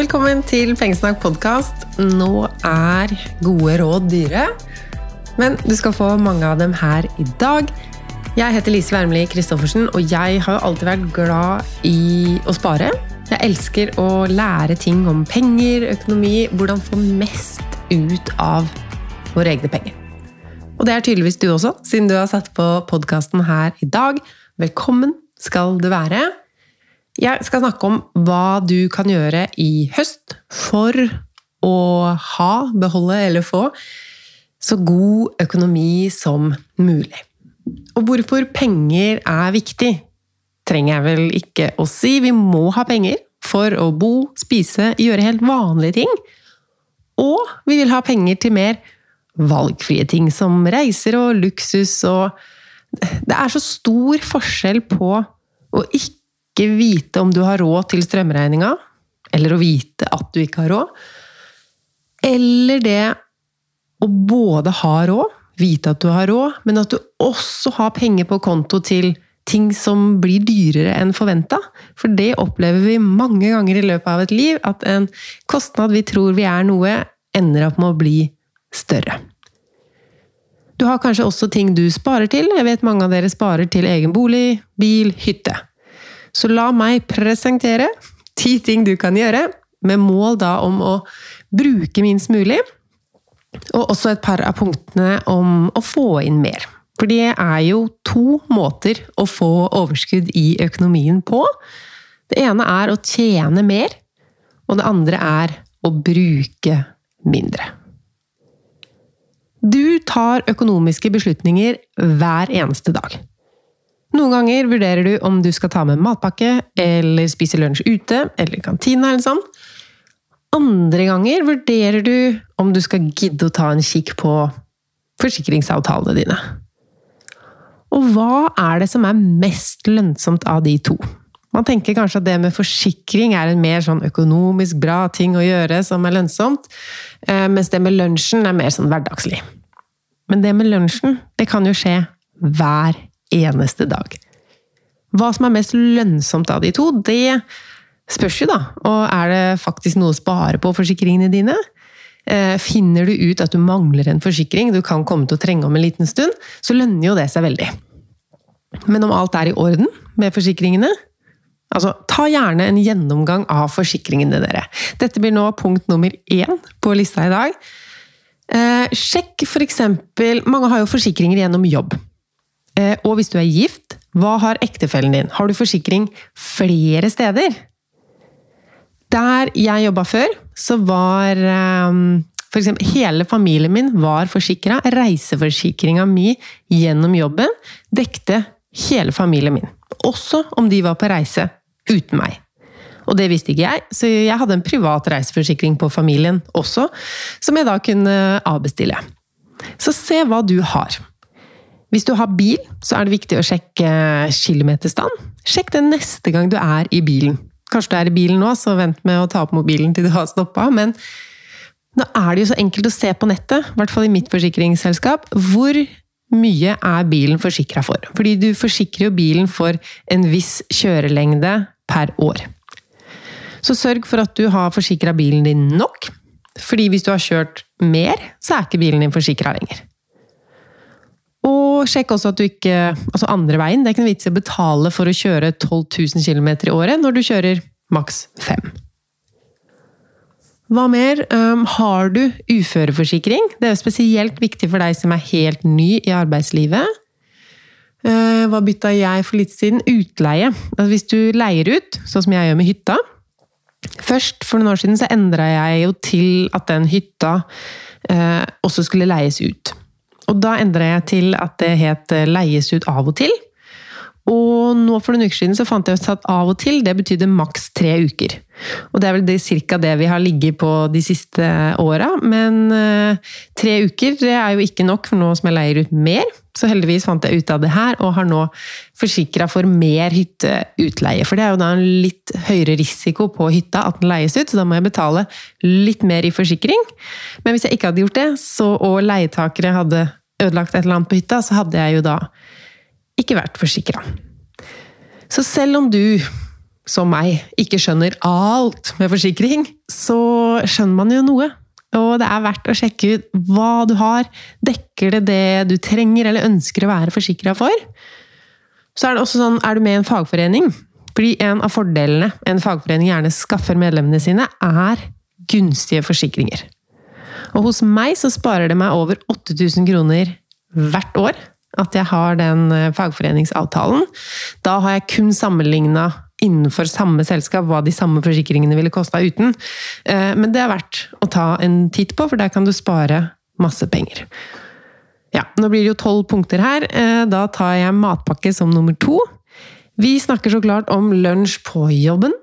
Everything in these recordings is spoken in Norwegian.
Velkommen til Pengesnakk podkast. Nå er gode råd dyre, men du skal få mange av dem her i dag. Jeg heter Lise Wermli Christoffersen, og jeg har alltid vært glad i å spare. Jeg elsker å lære ting om penger, økonomi, hvordan få mest ut av våre egne penger. Og det er tydeligvis du også, siden du har satt på podkasten her i dag. Velkommen skal du være. Jeg skal snakke om hva du kan gjøre i høst for å ha, beholde eller få så god økonomi som mulig. Og hvorfor penger er viktig, trenger jeg vel ikke å si. Vi må ha penger for å bo, spise, gjøre helt vanlige ting. Og vi vil ha penger til mer valgfrie ting, som reiser og luksus og Det er så stor forskjell på å ikke ikke vite om du har råd til strømregninga, eller å vite at du ikke har råd, eller det å både ha råd, vite at du har råd, men at du også har penger på konto til ting som blir dyrere enn forventa. For det opplever vi mange ganger i løpet av et liv, at en kostnad vi tror vi er noe, ender opp med å bli større. Du har kanskje også ting du sparer til. Jeg vet mange av dere sparer til egen bolig, bil, hytte. Så la meg presentere ti ting du kan gjøre, med mål da om å bruke minst mulig, og også et par av punktene om å få inn mer. For det er jo to måter å få overskudd i økonomien på. Det ene er å tjene mer, og det andre er å bruke mindre. Du tar økonomiske beslutninger hver eneste dag. Noen ganger vurderer du om du skal ta med matpakke, eller spise lunsj ute, eller i kantina, eller sånn. Andre ganger vurderer du om du skal gidde å ta en kikk på forsikringsavtalene dine. Og hva er det som er mest lønnsomt av de to? Man tenker kanskje at det med forsikring er en mer sånn økonomisk bra ting å gjøre som er lønnsomt, eh, mens det med lunsjen er mer sånn hverdagslig. Men det med lunsjen, det kan jo skje hver eneste dag. Hva som er mest lønnsomt av de to, det spørs jo, da. Og er det faktisk noe å spare på forsikringene dine? Eh, finner du ut at du mangler en forsikring du kan komme til å trenge om en liten stund, så lønner jo det seg veldig. Men om alt er i orden med forsikringene Altså, ta gjerne en gjennomgang av forsikringene dere. Dette blir nå punkt nummer én på lista i dag. Eh, sjekk f.eks. Mange har jo forsikringer gjennom jobb. Eh, og hvis du er gift, hva har ektefellen din? Har du forsikring flere steder? Der jeg jobba før, så var ehm, for eksempel, hele familien min var forsikra. Reiseforsikringa mi gjennom jobben dekte hele familien min. Også om de var på reise uten meg. Og det visste ikke jeg, så jeg hadde en privat reiseforsikring på familien også, som jeg da kunne avbestille. Så se hva du har. Hvis du har bil, så er det viktig å sjekke kilometerstand. Sjekk det neste gang du er i bilen. Kanskje du er i bilen nå, så vent med å ta opp mobilen til du har stoppa. Men nå er det jo så enkelt å se på nettet, i hvert fall i mitt forsikringsselskap, hvor mye er bilen forsikra for. Fordi du forsikrer jo bilen for en viss kjørelengde per år. Så sørg for at du har forsikra bilen din nok. Fordi hvis du har kjørt mer, så er ikke bilen din forsikra lenger. Og sjekk også at du ikke Altså andre veien. Det er ikke noe vits i å betale for å kjøre 12 000 km i året når du kjører maks 5. Hva mer? Um, har du uføreforsikring? Det er jo spesielt viktig for deg som er helt ny i arbeidslivet. Uh, hva bytta jeg for litt siden? Utleie. Altså hvis du leier ut, sånn som jeg gjør med hytta Først, for noen år siden, så endra jeg jo til at den hytta uh, også skulle leies ut. Og da endra jeg til at det het eh, leies ut av og til. Og nå for noen uker siden så fant jeg ut at av og til det betydde maks tre uker. Og det er vel det, cirka det vi har ligget på de siste åra. Men uh, tre uker det er jo ikke nok for nå som jeg leier ut mer. Så heldigvis fant jeg ut av det her, og har nå forsikra for mer hytteutleie. For det er jo da en litt høyere risiko på hytta at den leies ut, så da må jeg betale litt mer i forsikring. Men hvis jeg ikke hadde gjort det, så, og leietakere hadde ødelagt et eller annet på hytta, så hadde jeg jo da ikke vært forsikra. Så selv om du som meg, ikke skjønner alt med forsikring, så skjønner man jo noe. Og det er verdt å sjekke ut hva du har. Dekker det det du trenger eller ønsker å være forsikra for? Så er det også sånn, er du med i en fagforening? Fordi en av fordelene en fagforening gjerne skaffer medlemmene sine, er gunstige forsikringer. Og hos meg så sparer det meg over 8000 kroner hvert år at jeg har den eh, fagforeningsavtalen. Da har jeg kun sammenligna innenfor samme selskap hva de samme forsikringene ville kosta uten. Eh, men det er verdt å ta en titt på, for der kan du spare masse penger. Ja, nå blir det jo tolv punkter her. Eh, da tar jeg matpakke som nummer to. Vi snakker så klart om lunsj på jobben.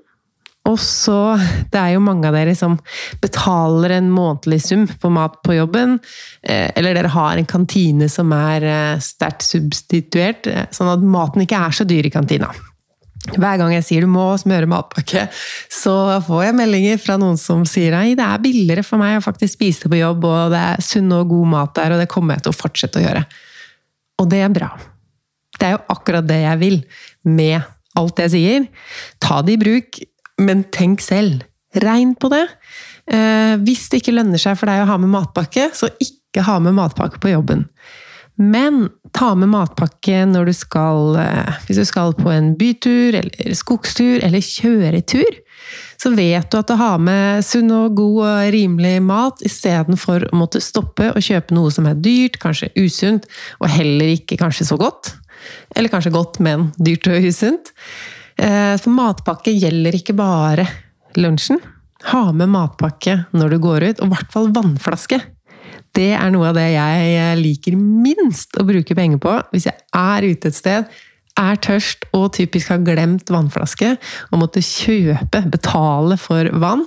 Og så Det er jo mange av dere som betaler en månedlig sum for mat på jobben. Eh, eller dere har en kantine som er sterkt substituert, sånn at maten ikke er så dyr i kantina. Hver gang jeg sier du må smøre matpakke, så får jeg meldinger fra noen som sier at det er billigere for meg å faktisk spise på jobb, og det er sunn og god mat der, og det kommer jeg til å fortsette å gjøre. Og det er bra. Det er jo akkurat det jeg vil med alt jeg sier. Ta det i bruk, men tenk selv. Regn på det. Eh, hvis det ikke lønner seg for deg å ha med matpakke, så ikke ha med matpakke på jobben. Men ta med matpakke når du skal eh, Hvis du skal på en bytur eller skogstur eller kjøretur, så vet du at du har med sunn og god og rimelig mat istedenfor å måtte stoppe og kjøpe noe som er dyrt, kanskje usunt, og heller ikke kanskje så godt. Eller kanskje godt, men dyrt og usunt. Eh, for matpakke gjelder ikke bare lunsjen. Ha med matpakke når du går ut, og i hvert fall vannflaske. Det er noe av det jeg liker minst å bruke penger på hvis jeg er ute et sted, er tørst og typisk har glemt vannflaske og måtte kjøpe, betale for vann.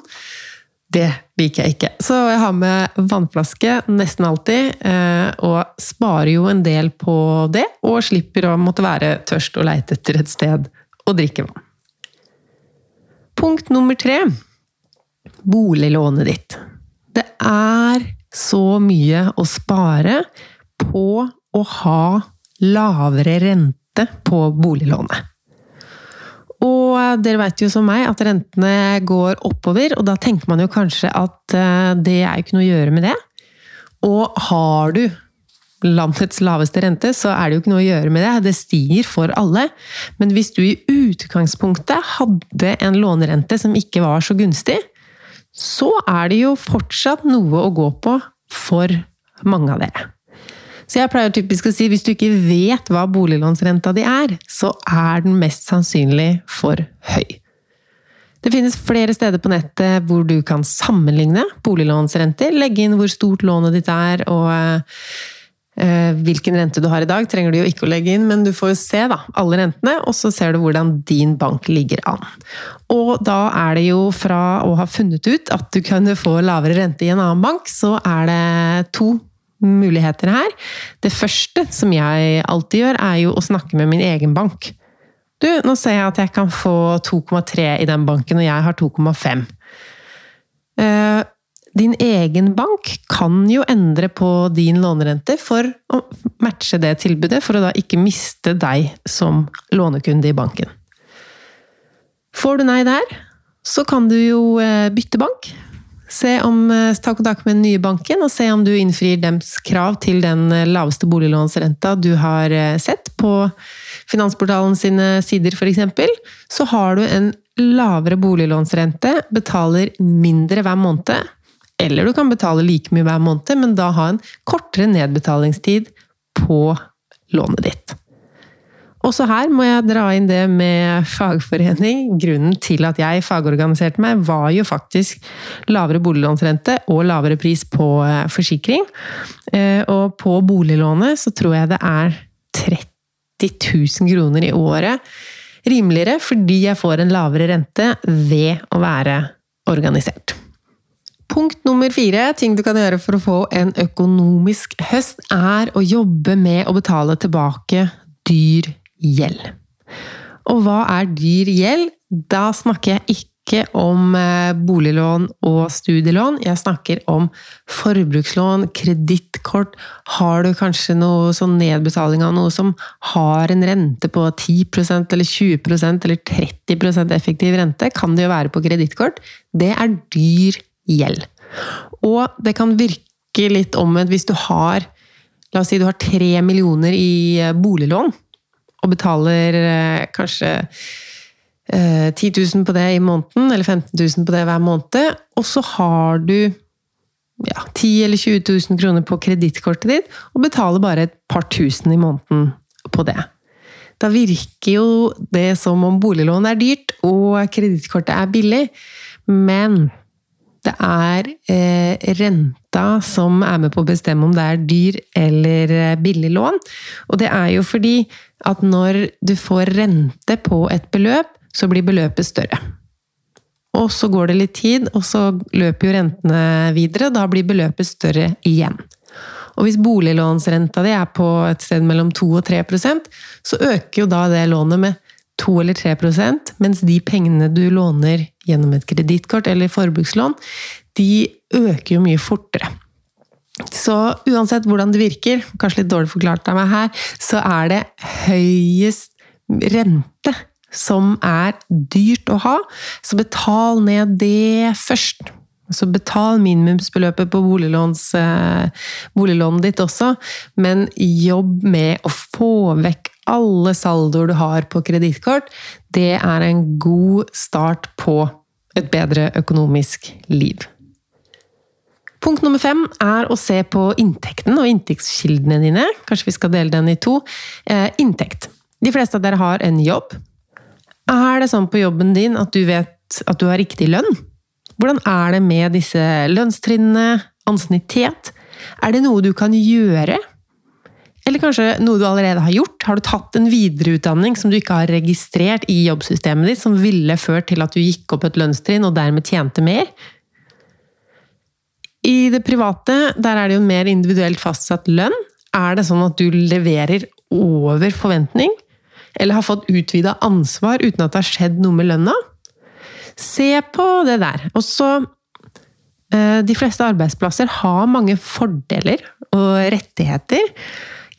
Det liker jeg ikke. Så jeg har med vannflaske nesten alltid, eh, og sparer jo en del på det, og slipper å måtte være tørst og leite etter et sted å drikke vann. Punkt nummer tre boliglånet ditt. Det er så mye å spare på å ha lavere rente på boliglånet. Og dere vet jo som meg at rentene går oppover, og da tenker man jo kanskje at eh, det er ikke noe å gjøre med det. Og har du landets laveste rente, så er det jo ikke noe å gjøre med det. Det stiger for alle. Men hvis du i utgangspunktet hadde en lånerente som ikke var så gunstig, så er det jo fortsatt noe å gå på for mange av dere. Så jeg pleier typisk å si hvis du ikke vet hva boliglånsrenta di er, så er den mest sannsynlig for høy. Det finnes flere steder på nettet hvor du kan sammenligne boliglånsrenter, legge inn hvor stort lånet ditt er, og Eh, hvilken rente du har i dag, trenger du jo ikke å legge inn, men du får jo se da, alle rentene, og så ser du hvordan din bank ligger an. Og da er det jo fra å ha funnet ut at du kan få lavere rente i en annen bank, så er det to muligheter her. Det første som jeg alltid gjør, er jo å snakke med min egen bank. Du, nå ser jeg at jeg kan få 2,3 i den banken, og jeg har 2,5. Din egen bank kan jo endre på din lånerente for å matche det tilbudet, for å da ikke miste deg som lånekunde i banken. Får du nei der, så kan du jo eh, bytte bank. Se om, eh, ta kontakt med den nye banken og se om du innfrir dems krav til den eh, laveste boliglånsrenta du har sett på Finansportalen sine sider, f.eks. Så har du en lavere boliglånsrente, betaler mindre hver måned eller du kan betale like mye hver måned, men da ha en kortere nedbetalingstid på lånet ditt. Også her må jeg dra inn det med fagforening. Grunnen til at jeg fagorganiserte meg, var jo faktisk lavere boliglånsrente og lavere pris på eh, forsikring. Eh, og på boliglånet så tror jeg det er 30 000 kroner i året rimeligere, fordi jeg får en lavere rente ved å være organisert. Punkt nummer fire, ting du kan gjøre for å få en økonomisk høst, er å jobbe med å betale tilbake dyr gjeld. Og hva er dyr gjeld? Da snakker jeg ikke om eh, boliglån og studielån. Jeg snakker om forbrukslån, kredittkort. Har du kanskje noe sånn nedbetaling av noe som har en rente på 10% eller 20% eller 30% effektiv rente, kan det jo være på kredittkort. Det er dyr gjeld. Og det kan virke litt omvendt hvis du har La oss si du har tre millioner i eh, boliglån, og betaler eh, kanskje 10 eh, 000 på det i måneden, eller 15 000 på det hver måned, og så har du ja, 10 eller 20 000 kroner på kredittkortet ditt, og betaler bare et par tusen i måneden på det. Da virker jo det som om boliglån er dyrt, og kredittkortet er billig, men det er eh, renta som er med på å bestemme om det er dyr eller eh, billig lån. Og det er jo fordi at når du får rente på et beløp, så blir beløpet større. Og så går det litt tid, og så løper jo rentene videre. Da blir beløpet større igjen. Og hvis boliglånsrenta di er på et sted mellom 2 og 3% så øker jo da det lånet med 2 eller 3% mens de pengene du låner gjennom et kredittkort eller forbrukslån, de øker jo mye fortere. Så uansett hvordan det virker, kanskje litt dårlig forklart av meg her, så er det høyest rente som er dyrt å ha, så betal ned det først. Så betal minimumsbeløpet på eh, boliglånet ditt også, men jobb med å få vekk alle saldoer du har på kredittkort. Det er en god start på et bedre økonomisk liv. Punkt nummer fem er å se på inntekten og inntektskildene dine. Kanskje vi skal dele den i to. Eh, inntekt. De fleste av dere har en jobb. Er det sånn på jobben din at du vet at du har riktig lønn? Hvordan er det med disse lønnstrinnene? Ansiennitet? Er det noe du kan gjøre eller kanskje noe du allerede har gjort? Har du tatt en videreutdanning som du ikke har registrert i jobbsystemet ditt, som ville ført til at du gikk opp et lønnstrinn og dermed tjente mer? I det private der er det jo mer individuelt fastsatt lønn. Er det sånn at du leverer over forventning? Eller har fått utvida ansvar uten at det har skjedd noe med lønna? Se på det der. Og så eh, De fleste arbeidsplasser har mange fordeler og rettigheter.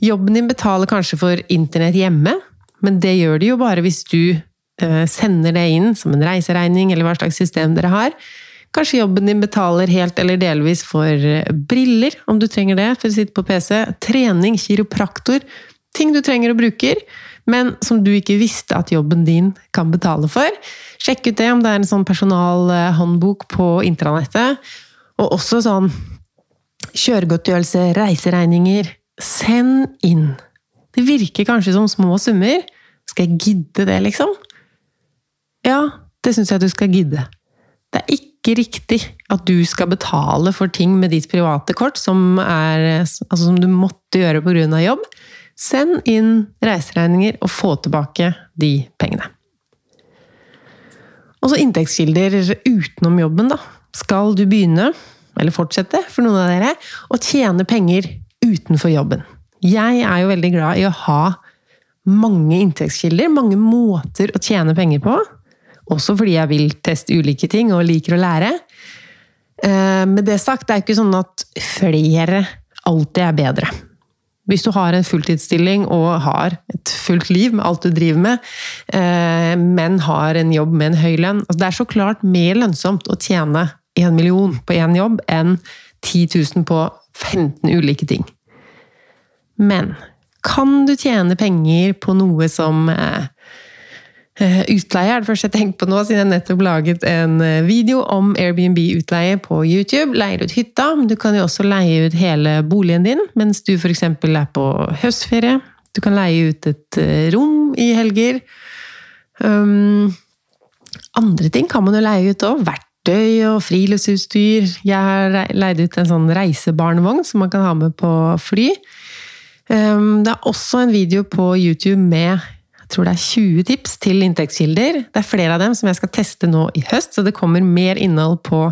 Jobben din betaler kanskje for internett hjemme, men det gjør de jo bare hvis du eh, sender det inn som en reiseregning, eller hva slags system dere har. Kanskje jobben din betaler helt eller delvis for eh, briller, om du trenger det for å sitte på PC. Trening, kiropraktor. Ting du trenger og bruker, men som du ikke visste at jobben din kan betale for. Sjekk ut det om det er en sånn personalhåndbok på intranettet. Og også sånn kjøregodtgjørelse, reiseregninger, Send inn. Det virker kanskje som små summer. Skal jeg gidde det, liksom? Ja, det syns jeg du skal gidde. Det er ikke riktig at du skal betale for ting med ditt private kort som, er, altså som du måtte gjøre pga. jobb. Send inn reiseregninger og få tilbake de pengene. Og så inntektskilder utenom jobben, da. Skal du begynne, eller fortsette for noen av dere, å tjene penger utenfor jobben. Jeg er jo veldig glad i å ha mange inntektskilder, mange måter å tjene penger på. Også fordi jeg vil teste ulike ting og liker å lære. Eh, med det sagt, det er ikke sånn at flere alltid er bedre. Hvis du har en fulltidsstilling og har et fullt liv med alt du driver med, eh, men har en jobb med en høy lønn altså Det er så klart mer lønnsomt å tjene én million på én jobb enn 10 000 på 15 ulike ting. Men kan du tjene penger på noe som eh, eh, Utleie er det første jeg tenker på nå, siden jeg nettopp laget en eh, video om Airbnb-utleie på YouTube. Leier ut hytta. Du kan jo også leie ut hele boligen din mens du f.eks. er på høstferie. Du kan leie ut et rom i helger. Um, andre ting kan man jo leie ut òg. Verktøy og friluftsutstyr. Jeg har leid ut en sånn reisebarnevogn som man kan ha med på fly. Ehm, det er også en video på YouTube med jeg tror det er 20 tips til inntektskilder. Det er flere av dem som jeg skal teste nå i høst, så det kommer mer innhold på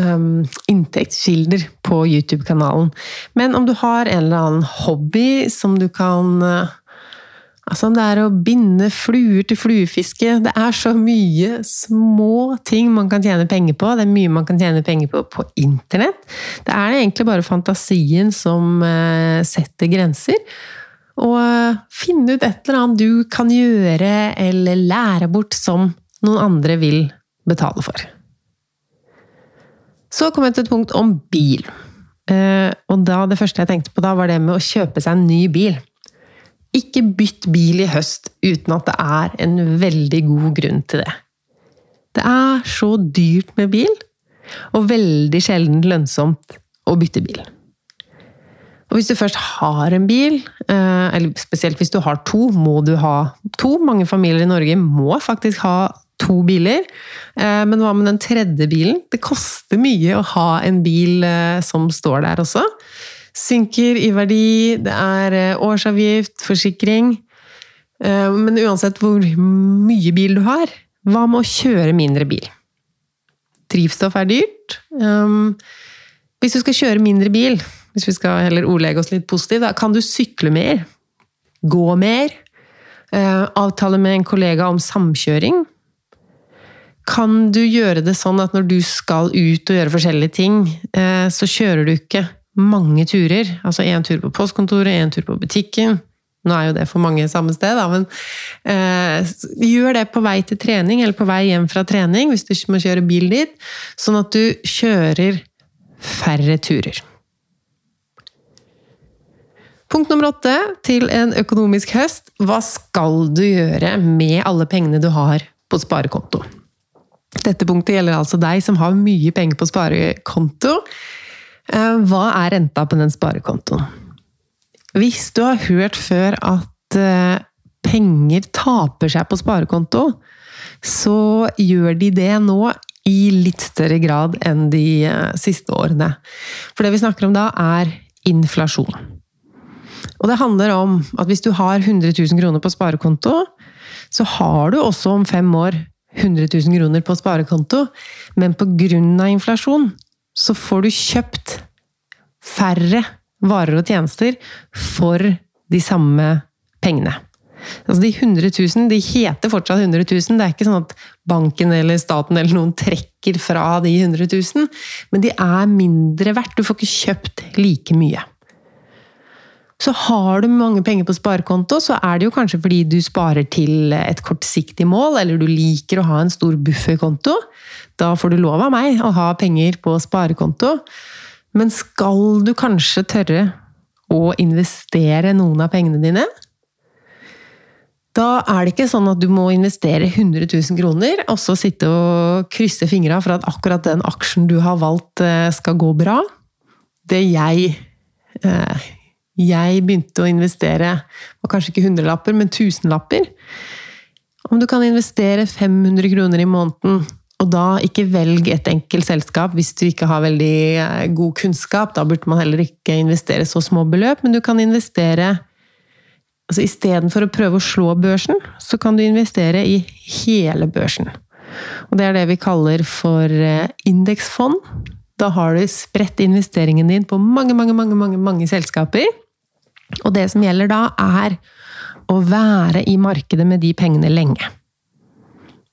um, inntektskilder på YouTube-kanalen. Men om du har en eller annen hobby som du kan uh, Altså om det er å binde fluer til fluefiske. Det er så mye små ting man kan tjene penger på. Det er mye man kan tjene penger på på internett. Det er egentlig bare fantasien som eh, setter grenser. Og eh, finne ut et eller annet du kan gjøre eller lære bort som noen andre vil betale for. Så kom jeg til et punkt om bil. Eh, og da, det første jeg tenkte på da, var det med å kjøpe seg en ny bil. Ikke bytt bil i høst uten at det er en veldig god grunn til det. Det er så dyrt med bil, og veldig sjelden lønnsomt å bytte bil. Og hvis du først har en bil, eh, eller spesielt hvis du har to, må du ha to. Mange familier i Norge må faktisk ha to biler. Eh, men hva med den tredje bilen? Det koster mye å ha en bil eh, som står der også synker i verdi, det er eh, årsavgift, forsikring. Eh, men uansett hvor mye bil du har, hva med å kjøre mindre bil? Drivstoff er dyrt. Um, hvis du skal kjøre mindre bil, hvis vi skal heller ordlegge oss litt positivt, da kan du sykle mer. Gå mer. Eh, avtale med en kollega om samkjøring. Kan du gjøre det sånn at når du skal ut og gjøre forskjellige ting, så kjører du ikke mange turer. Altså én tur på postkontoret, én tur på butikken. Nå er jo det for mange samme sted, da, men eh, gjør det på vei til trening eller på vei hjem fra trening, hvis du ikke må kjøre bil dit, sånn at du kjører færre turer. Punkt nummer åtte til en økonomisk høst. Hva skal du gjøre med alle pengene du har på sparekonto? Dette punktet gjelder altså deg som har mye penger på sparekonto hva er renta på den sparekontoen? Hvis du har hørt før at eh, penger taper seg på sparekonto, så gjør de det nå i litt større grad enn de eh, siste årene. For det vi snakker om da, er inflasjon. Og det handler om at hvis du har 100 000 kroner på sparekonto, så har du også om fem år 100 000 kroner på sparekonto, men pga. inflasjon så får du kjøpt færre varer og tjenester for de samme pengene. Altså De 100 000 de heter fortsatt 100 000. Det er ikke sånn at banken eller staten eller noen trekker fra de 100 000, men de er mindre verdt. Du får ikke kjøpt like mye. Så har du mange penger på sparekonto, så er det jo kanskje fordi du sparer til et kortsiktig mål, eller du liker å ha en stor bufferkonto. Da får du lov av meg å ha penger på sparekonto. Men skal du kanskje tørre å investere noen av pengene dine? Da er det ikke sånn at du må investere 100 000 kroner og så sitte og krysse fingra for at akkurat den aksjen du har valgt, eh, skal gå bra. Det jeg eh, Jeg begynte å investere, var kanskje ikke hundrelapper, men tusenlapper. Om du kan investere 500 kroner i måneden og da ikke velg et enkelt selskap hvis du ikke har veldig eh, god kunnskap. Da burde man heller ikke investere så små beløp, men du kan investere altså Istedenfor å prøve å slå børsen, så kan du investere i hele børsen. Og det er det vi kaller for eh, indeksfond. Da har du spredt investeringen din på mange, mange, mange, mange, mange selskaper. Og det som gjelder da, er å være i markedet med de pengene lenge.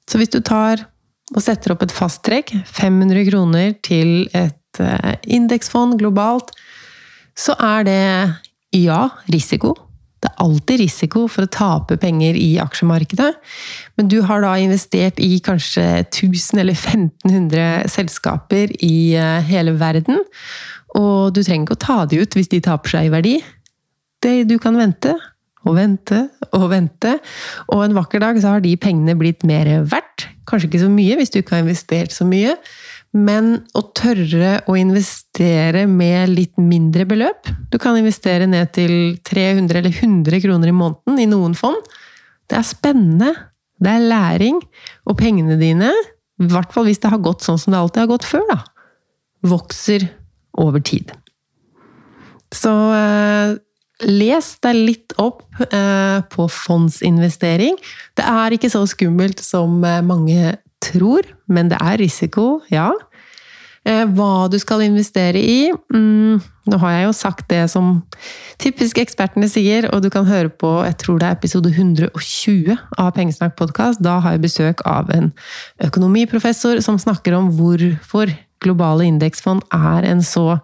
Så hvis du tar og setter opp et fasttrekk, 500 kroner til et eh, indeksfond globalt, så er det ja, risiko. Det er alltid risiko for å tape penger i aksjemarkedet, men du har da investert i kanskje 1000 eller 1500 selskaper i eh, hele verden, og du trenger ikke å ta de ut hvis de taper seg i verdi. Det du kan vente, og vente og vente, og en vakker dag så har de pengene blitt mer verdt. Kanskje ikke så mye hvis du ikke har investert så mye, men å tørre å investere med litt mindre beløp Du kan investere ned til 300 eller 100 kroner i måneden i noen fond. Det er spennende. Det er læring. Og pengene dine, i hvert fall hvis det har gått sånn som det alltid har gått før, da, vokser over tid. Så eh, les deg litt opp eh, på fondsinvestering. Det er ikke så skummelt som eh, mange tror, men det er risiko, ja. Eh, hva du skal investere i mm, Nå har jeg jo sagt det som typisk ekspertene sier, og du kan høre på jeg tror det er episode 120 av Pengesnakk podkast. Da har jeg besøk av en økonomiprofessor som snakker om hvorfor globale indeksfond er en så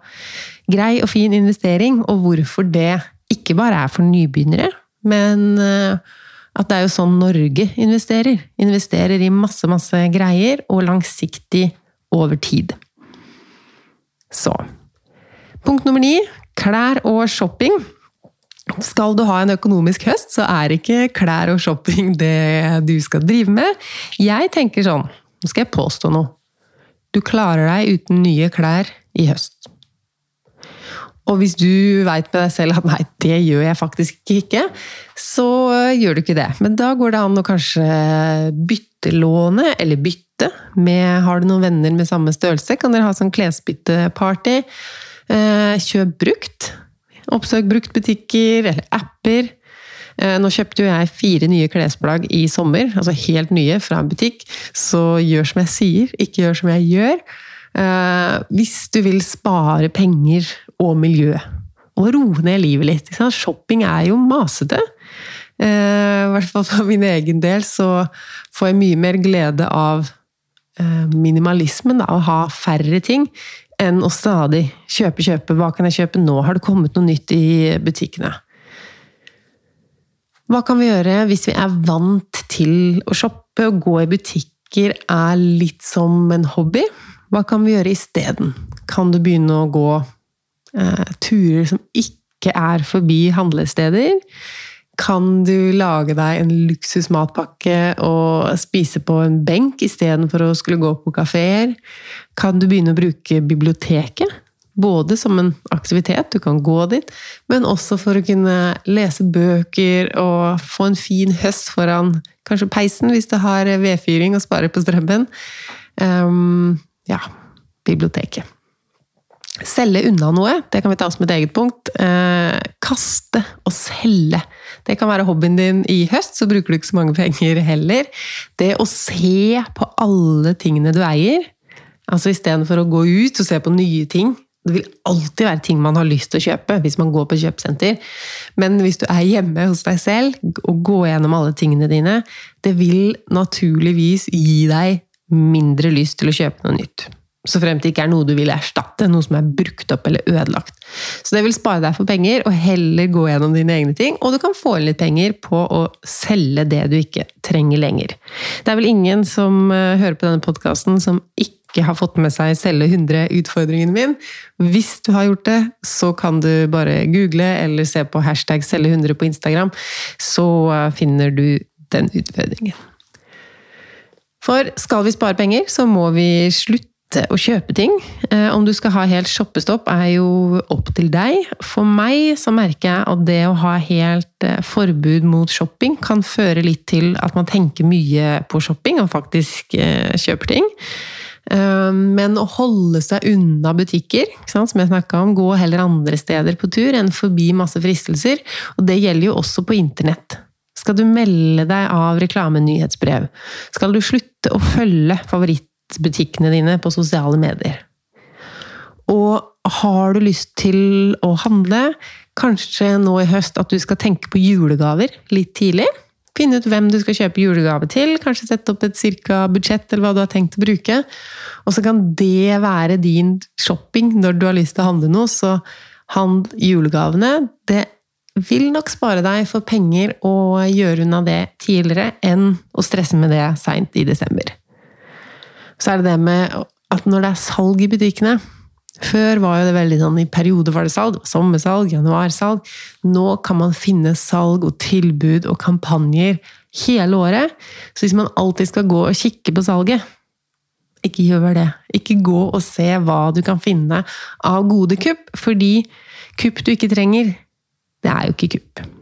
grei og fin investering, og hvorfor det ikke bare er for nybegynnere, men eh, at det er jo sånn Norge investerer. Investerer i masse, masse greier, og langsiktig over tid. Så Punkt nummer ni klær og shopping. Skal du ha en økonomisk høst, så er ikke klær og shopping det du skal drive med. Jeg tenker sånn Nå skal jeg påstå noe. Du klarer deg uten nye klær i høst. Og hvis du veit med deg selv at nei, det gjør jeg faktisk ikke, så gjør du ikke det. Men da går det an å kanskje bytte låne, eller bytte med Har du noen venner med samme størrelse, kan dere ha sånn klesbytteparty. Eh, kjøp brukt. Oppsøk bruktbutikker eller apper. Eh, nå kjøpte jo jeg fire nye klesplagg i sommer, altså helt nye fra en butikk. Så gjør som jeg sier, ikke gjør som jeg gjør. Eh, hvis du vil spare penger og miljø, og roe ned livet litt Shopping er jo masete. I hvert fall for min egen del så får jeg mye mer glede av minimalismen, da, å ha færre ting, enn å stadig kjøpe, kjøpe. Hva kan jeg kjøpe nå? Har det kommet noe nytt i butikkene? Hva kan vi gjøre hvis vi er vant til å shoppe og gå i butikker er litt som en hobby? Hva kan vi gjøre isteden? Kan du begynne å gå eh, turer som ikke er forbi handlesteder? Kan du lage deg en luksus matpakke og spise på en benk istedenfor å skulle gå på kafeer? Kan du begynne å bruke biblioteket? Både som en aktivitet, du kan gå dit, men også for å kunne lese bøker og få en fin høst foran kanskje peisen, hvis du har vedfyring og sparer på strømmen. Um, ja, biblioteket. Selge unna noe, det kan vi ta som et eget punkt. Eh, kaste og selge. Det kan være hobbyen din i høst, så bruker du ikke så mange penger heller. Det å se på alle tingene du eier, altså istedenfor å gå ut og se på nye ting. Det vil alltid være ting man har lyst til å kjøpe hvis man går på kjøpesenter. Men hvis du er hjemme hos deg selv og går gjennom alle tingene dine, det vil naturligvis gi deg mindre lyst til å kjøpe noe nytt. Så fremt det ikke er noe du vil erstatte, noe som er brukt opp eller ødelagt. Så det vil spare deg for penger, og heller gå gjennom dine egne ting. Og du kan få inn litt penger på å selge det du ikke trenger lenger. Det er vel ingen som eh, hører på denne podkasten som ikke har fått med seg 'selge 100'-utfordringen min. Hvis du har gjort det, så kan du bare google eller se på hashtag 'selge 100' på Instagram. Så eh, finner du den utfordringen. For skal vi spare penger, så må vi slutte å kjøpe ting. Eh, om du skal ha helt shoppestopp, er jo opp til deg. For meg så merker jeg at det å ha helt eh, forbud mot shopping kan føre litt til at man tenker mye på shopping og faktisk eh, kjøper ting. Men å holde seg unna butikker, som jeg snakka om, gå heller andre steder på tur enn forbi masse fristelser. Og det gjelder jo også på internett. Skal du melde deg av reklamenyhetsbrev? Skal du slutte å følge favoritt butikkene dine på sosiale medier. Og har du lyst til å handle, kanskje nå i høst at du skal tenke på julegaver litt tidlig? Finne ut hvem du skal kjøpe julegave til, kanskje sette opp et cirka budsjett eller hva du har tenkt å bruke. Og så kan det være din shopping når du har lyst til å handle noe, så handl julegavene. Det vil nok spare deg for penger å gjøre unna det tidligere enn å stresse med det seint i desember så er det det med at når det er salg i butikkene Før var jo det veldig sånn i perioder var det salg, sommersalg, januarsalg. Nå kan man finne salg og tilbud og kampanjer hele året. Så hvis man alltid skal gå og kikke på salget, ikke gjør det. Ikke gå og se hva du kan finne av gode kupp, fordi kupp du ikke trenger, det er jo ikke kupp.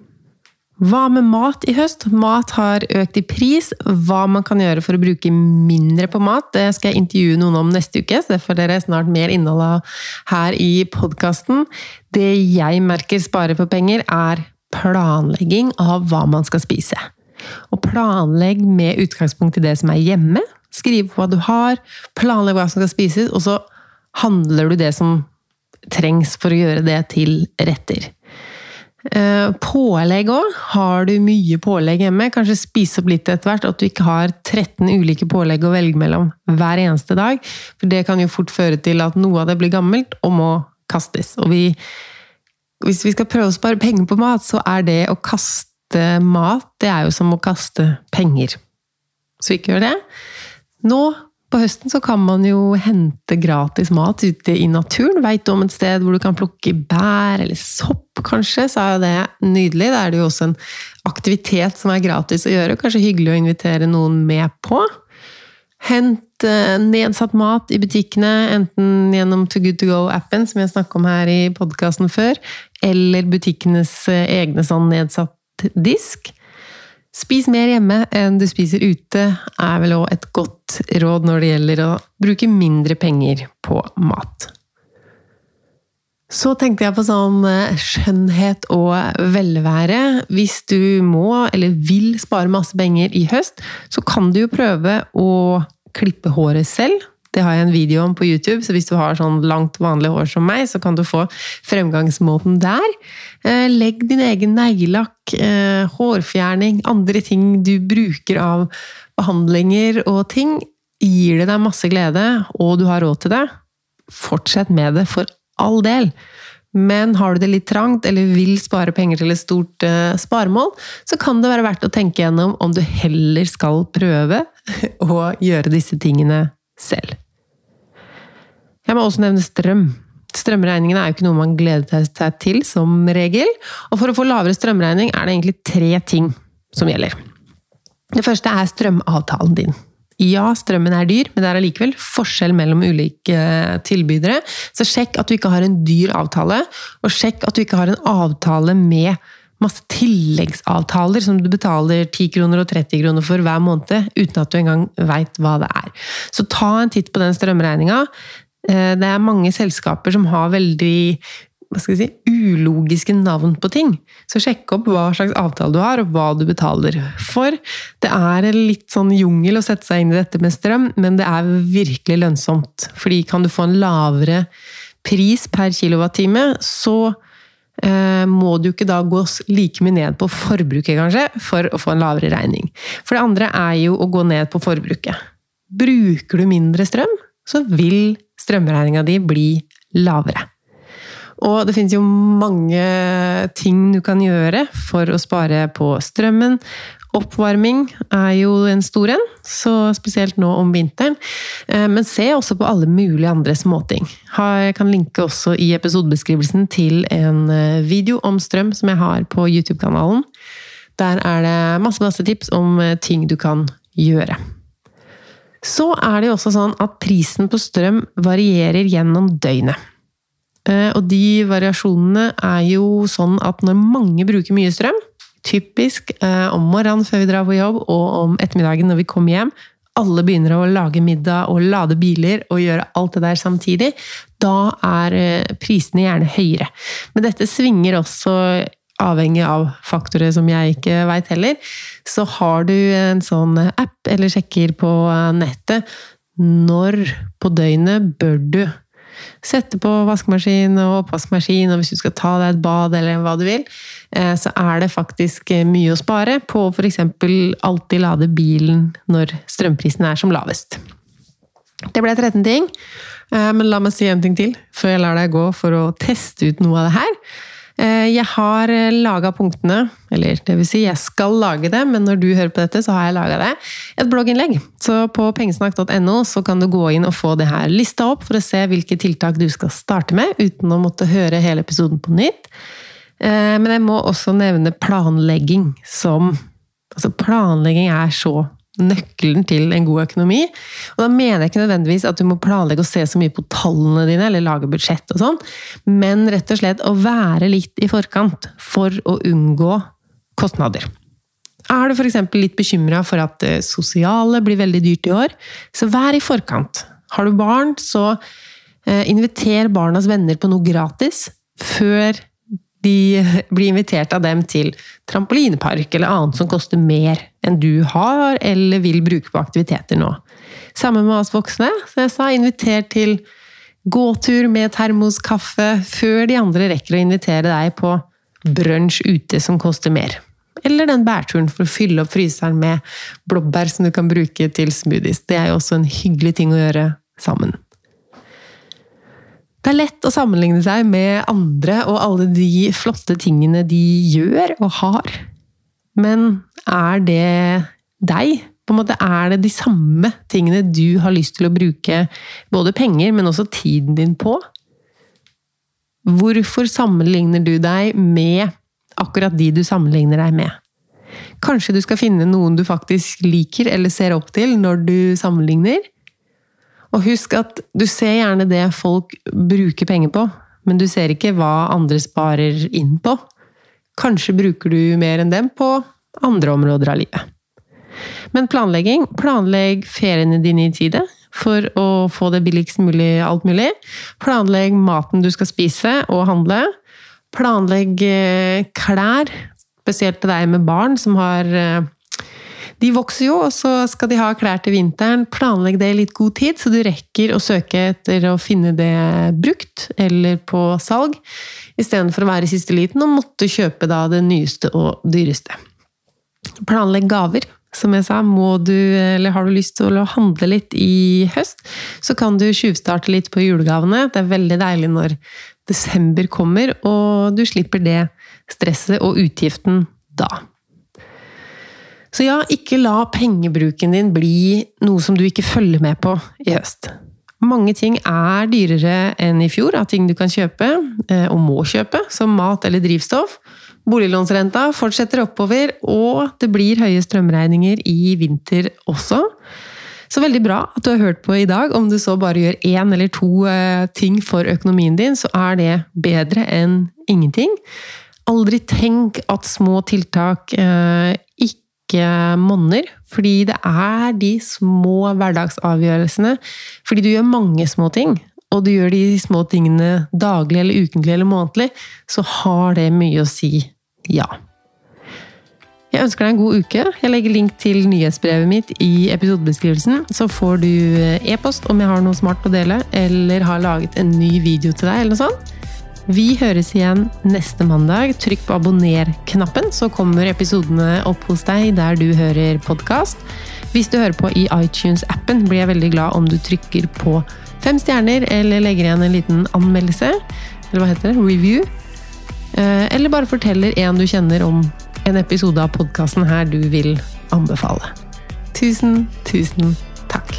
Hva med mat i høst? Mat har økt i pris. Hva man kan gjøre for å bruke mindre på mat, det skal jeg intervjue noen om neste uke, så det får dere snart mer innhold av her i podkasten. Det jeg merker sparer for penger, er planlegging av hva man skal spise. Og planlegg med utgangspunkt i det som er hjemme. Skriv hva du har, planlegg hva som skal spises, og så handler du det som trengs for å gjøre det til retter. Eh, pålegg òg. Har du mye pålegg hjemme, kanskje spise opp litt etter hvert. At du ikke har 13 ulike pålegg å velge mellom hver eneste dag. For det kan jo fort føre til at noe av det blir gammelt og må kastes. Og vi, hvis vi skal prøve å spare penger på mat, så er det å kaste mat det er jo som å kaste penger. Så ikke gjør det. Nå på høsten så kan man jo hente gratis mat ute i naturen. Veit du om et sted hvor du kan plukke bær eller sopp, kanskje, så er jo det nydelig. Da er det jo også en aktivitet som er gratis å gjøre, kanskje hyggelig å invitere noen med på. Hent eh, nedsatt mat i butikkene, enten gjennom To Good To Go-appen, som jeg snakket om her i podkasten før, eller butikkenes eh, egne sånn nedsatt disk. Spis mer hjemme enn du spiser ute, er vel òg et godt råd når det gjelder å bruke mindre penger på mat. Så tenkte jeg på sånn eh, skjønnhet og velvære. Hvis du må, eller vil, spare masse penger i høst, så kan du jo prøve å klippe håret selv. Det har jeg en video om på YouTube, så hvis du har sånn langt, vanlig hår som meg, så kan du få fremgangsmåten der. Eh, legg din egen neglelakk, eh, hårfjerning, andre ting du bruker av behandlinger og ting. Gir det deg masse glede, og du har råd til det, fortsett med det for all del. Men har du det litt trangt, eller vil spare penger til et stort uh, sparemål, så kan det være verdt å tenke gjennom om du heller skal prøve å gjøre disse tingene selv. Jeg må også nevne strøm. Strømregningene er jo ikke noe man gleder seg til, som regel. Og for å få lavere strømregning er det egentlig tre ting som gjelder. Det første er strømavtalen din. Ja, strømmen er dyr, men det er allikevel forskjell mellom ulike eh, tilbydere. Så sjekk at du ikke har en dyr avtale, og sjekk at du ikke har en avtale med masse tilleggsavtaler som du betaler 10 kroner og 30 kroner for hver måned, uten at du engang veit hva det er. Så ta en titt på den strømregninga. Eh, det er mange selskaper som har veldig hva skal si, ulogiske navn på ting. Så sjekk opp hva slags avtale du har, og hva du betaler for. Det er litt sånn jungel å sette seg inn i dette med strøm, men det er virkelig lønnsomt. Fordi kan du få en lavere pris per kilowattime, så eh, må du ikke da gå like mye ned på forbruket, kanskje, for å få en lavere regning. For det andre er jo å gå ned på forbruket. Bruker du mindre strøm, så vil strømregninga di bli lavere. Og det finnes jo mange ting du kan gjøre for å spare på strømmen. Oppvarming er jo en stor en, så spesielt nå om vinteren. Eh, men se også på alle mulige andre småting. Jeg kan linke også i episodebeskrivelsen til en eh, video om strøm som jeg har på YouTube-kanalen. Der er det masse, masse tips om eh, ting du kan gjøre. Så er det jo også sånn at prisen på strøm varierer gjennom døgnet. Eh, og de variasjonene er jo sånn at når mange bruker mye strøm, typisk eh, om morgenen før vi drar på jobb, og om ettermiddagen når vi kommer hjem, alle begynner å lage middag og lade biler og gjøre alt det der samtidig, da er eh, prisene gjerne høyere. Men dette svinger også avhengig av faktorer som jeg ikke veit heller, så har du en sånn app eller sjekker på nettet når på døgnet bør du sette på vaskemaskin og oppvaskmaskin, og hvis du skal ta deg et bad eller hva du vil, eh, så er det faktisk mye å spare på f.eks. alltid lade bilen når strømprisen er som lavest. Det ble 13 ting, eh, men la meg si en ting til før jeg lar deg gå for å teste ut noe av det her. Eh, jeg har eh, laga punktene, eller det vil si, jeg skal lage det, men når du hører på dette, så har jeg laga det. Et blogginnlegg. Så på pengesnakk.no så kan du gå inn og få det her lista opp for å se hvilke tiltak du skal starte med, uten å måtte høre hele episoden på nytt. Eh, men jeg må også nevne planlegging som Altså, planlegging er så nøkkelen til en god økonomi. Og da mener jeg ikke nødvendigvis at du må planlegge å se så mye på tallene dine, eller lage budsjett og sånn, men rett og slett å være litt i forkant for å unngå kostnader. Er du f.eks. litt bekymra for at det sosiale blir veldig dyrt i år, så vær i forkant. Har du barn, så eh, inviter barnas venner på noe gratis før de blir invitert av dem til trampolinepark eller annet som koster mer enn du har eller vil bruke på aktiviteter nå. Sammen med oss voksne. Så jeg sa invitert til Gåtur med termoskaffe før de andre rekker å invitere deg på brunsj ute som koster mer. Eller den bærturen for å fylle opp fryseren med blåbær som du kan bruke til smoothies. Det er jo også en hyggelig ting å gjøre sammen. Det er lett å sammenligne seg med andre og alle de flotte tingene de gjør og har. Men er det deg? På en måte Er det de samme tingene du har lyst til å bruke både penger, men også tiden din på? Hvorfor sammenligner du deg med akkurat de du sammenligner deg med? Kanskje du skal finne noen du faktisk liker eller ser opp til når du sammenligner? Og husk at du ser gjerne det folk bruker penger på, men du ser ikke hva andre sparer inn på. Kanskje bruker du mer enn dem på andre områder av livet. Men planlegging Planlegg feriene dine i tide for å få det billigst mulig alt mulig. Planlegg maten du skal spise og handle. Planlegg eh, klær, spesielt til deg med barn som har eh, de vokser jo, og så skal de ha klær til vinteren. Planlegg det i litt god tid, så du rekker å søke etter å finne det brukt eller på salg, istedenfor å være i siste liten og måtte kjøpe da det nyeste og dyreste. Planlegg gaver. Som jeg sa, må du, eller har du lyst til å handle litt i høst, så kan du tjuvstarte litt på julegavene. Det er veldig deilig når desember kommer, og du slipper det stresset og utgiften da. Så ja, ikke la pengebruken din bli noe som du ikke følger med på i høst. Mange ting er dyrere enn i fjor av ting du kan kjøpe, eh, og må kjøpe, som mat eller drivstoff. Boliglånsrenta fortsetter oppover, og det blir høye strømregninger i vinter også. Så veldig bra at du har hørt på i dag. Om du så bare gjør én eller to eh, ting for økonomien din, så er det bedre enn ingenting. Aldri tenk at små tiltak eh, ikke monner. Fordi det er de små hverdagsavgjørelsene. Fordi du gjør mange små ting, og du gjør de små tingene daglig eller ukentlig eller månedlig, så har det mye å si ja. Jeg ønsker deg en god uke. Jeg legger link til nyhetsbrevet mitt i episodebeskrivelsen. Så får du e-post om jeg har noe smart å dele, eller har laget en ny video til deg, eller noe sånt. Vi høres igjen neste mandag. Trykk på abonner-knappen, så kommer episodene opp hos deg der du hører podkast. Hvis du hører på i iTunes-appen, blir jeg veldig glad om du trykker på fem stjerner, eller legger igjen en liten anmeldelse. Eller hva heter det? Review. Eh, eller bare forteller en du kjenner om en episode av podkasten her du vil anbefale. Tusen, tusen takk.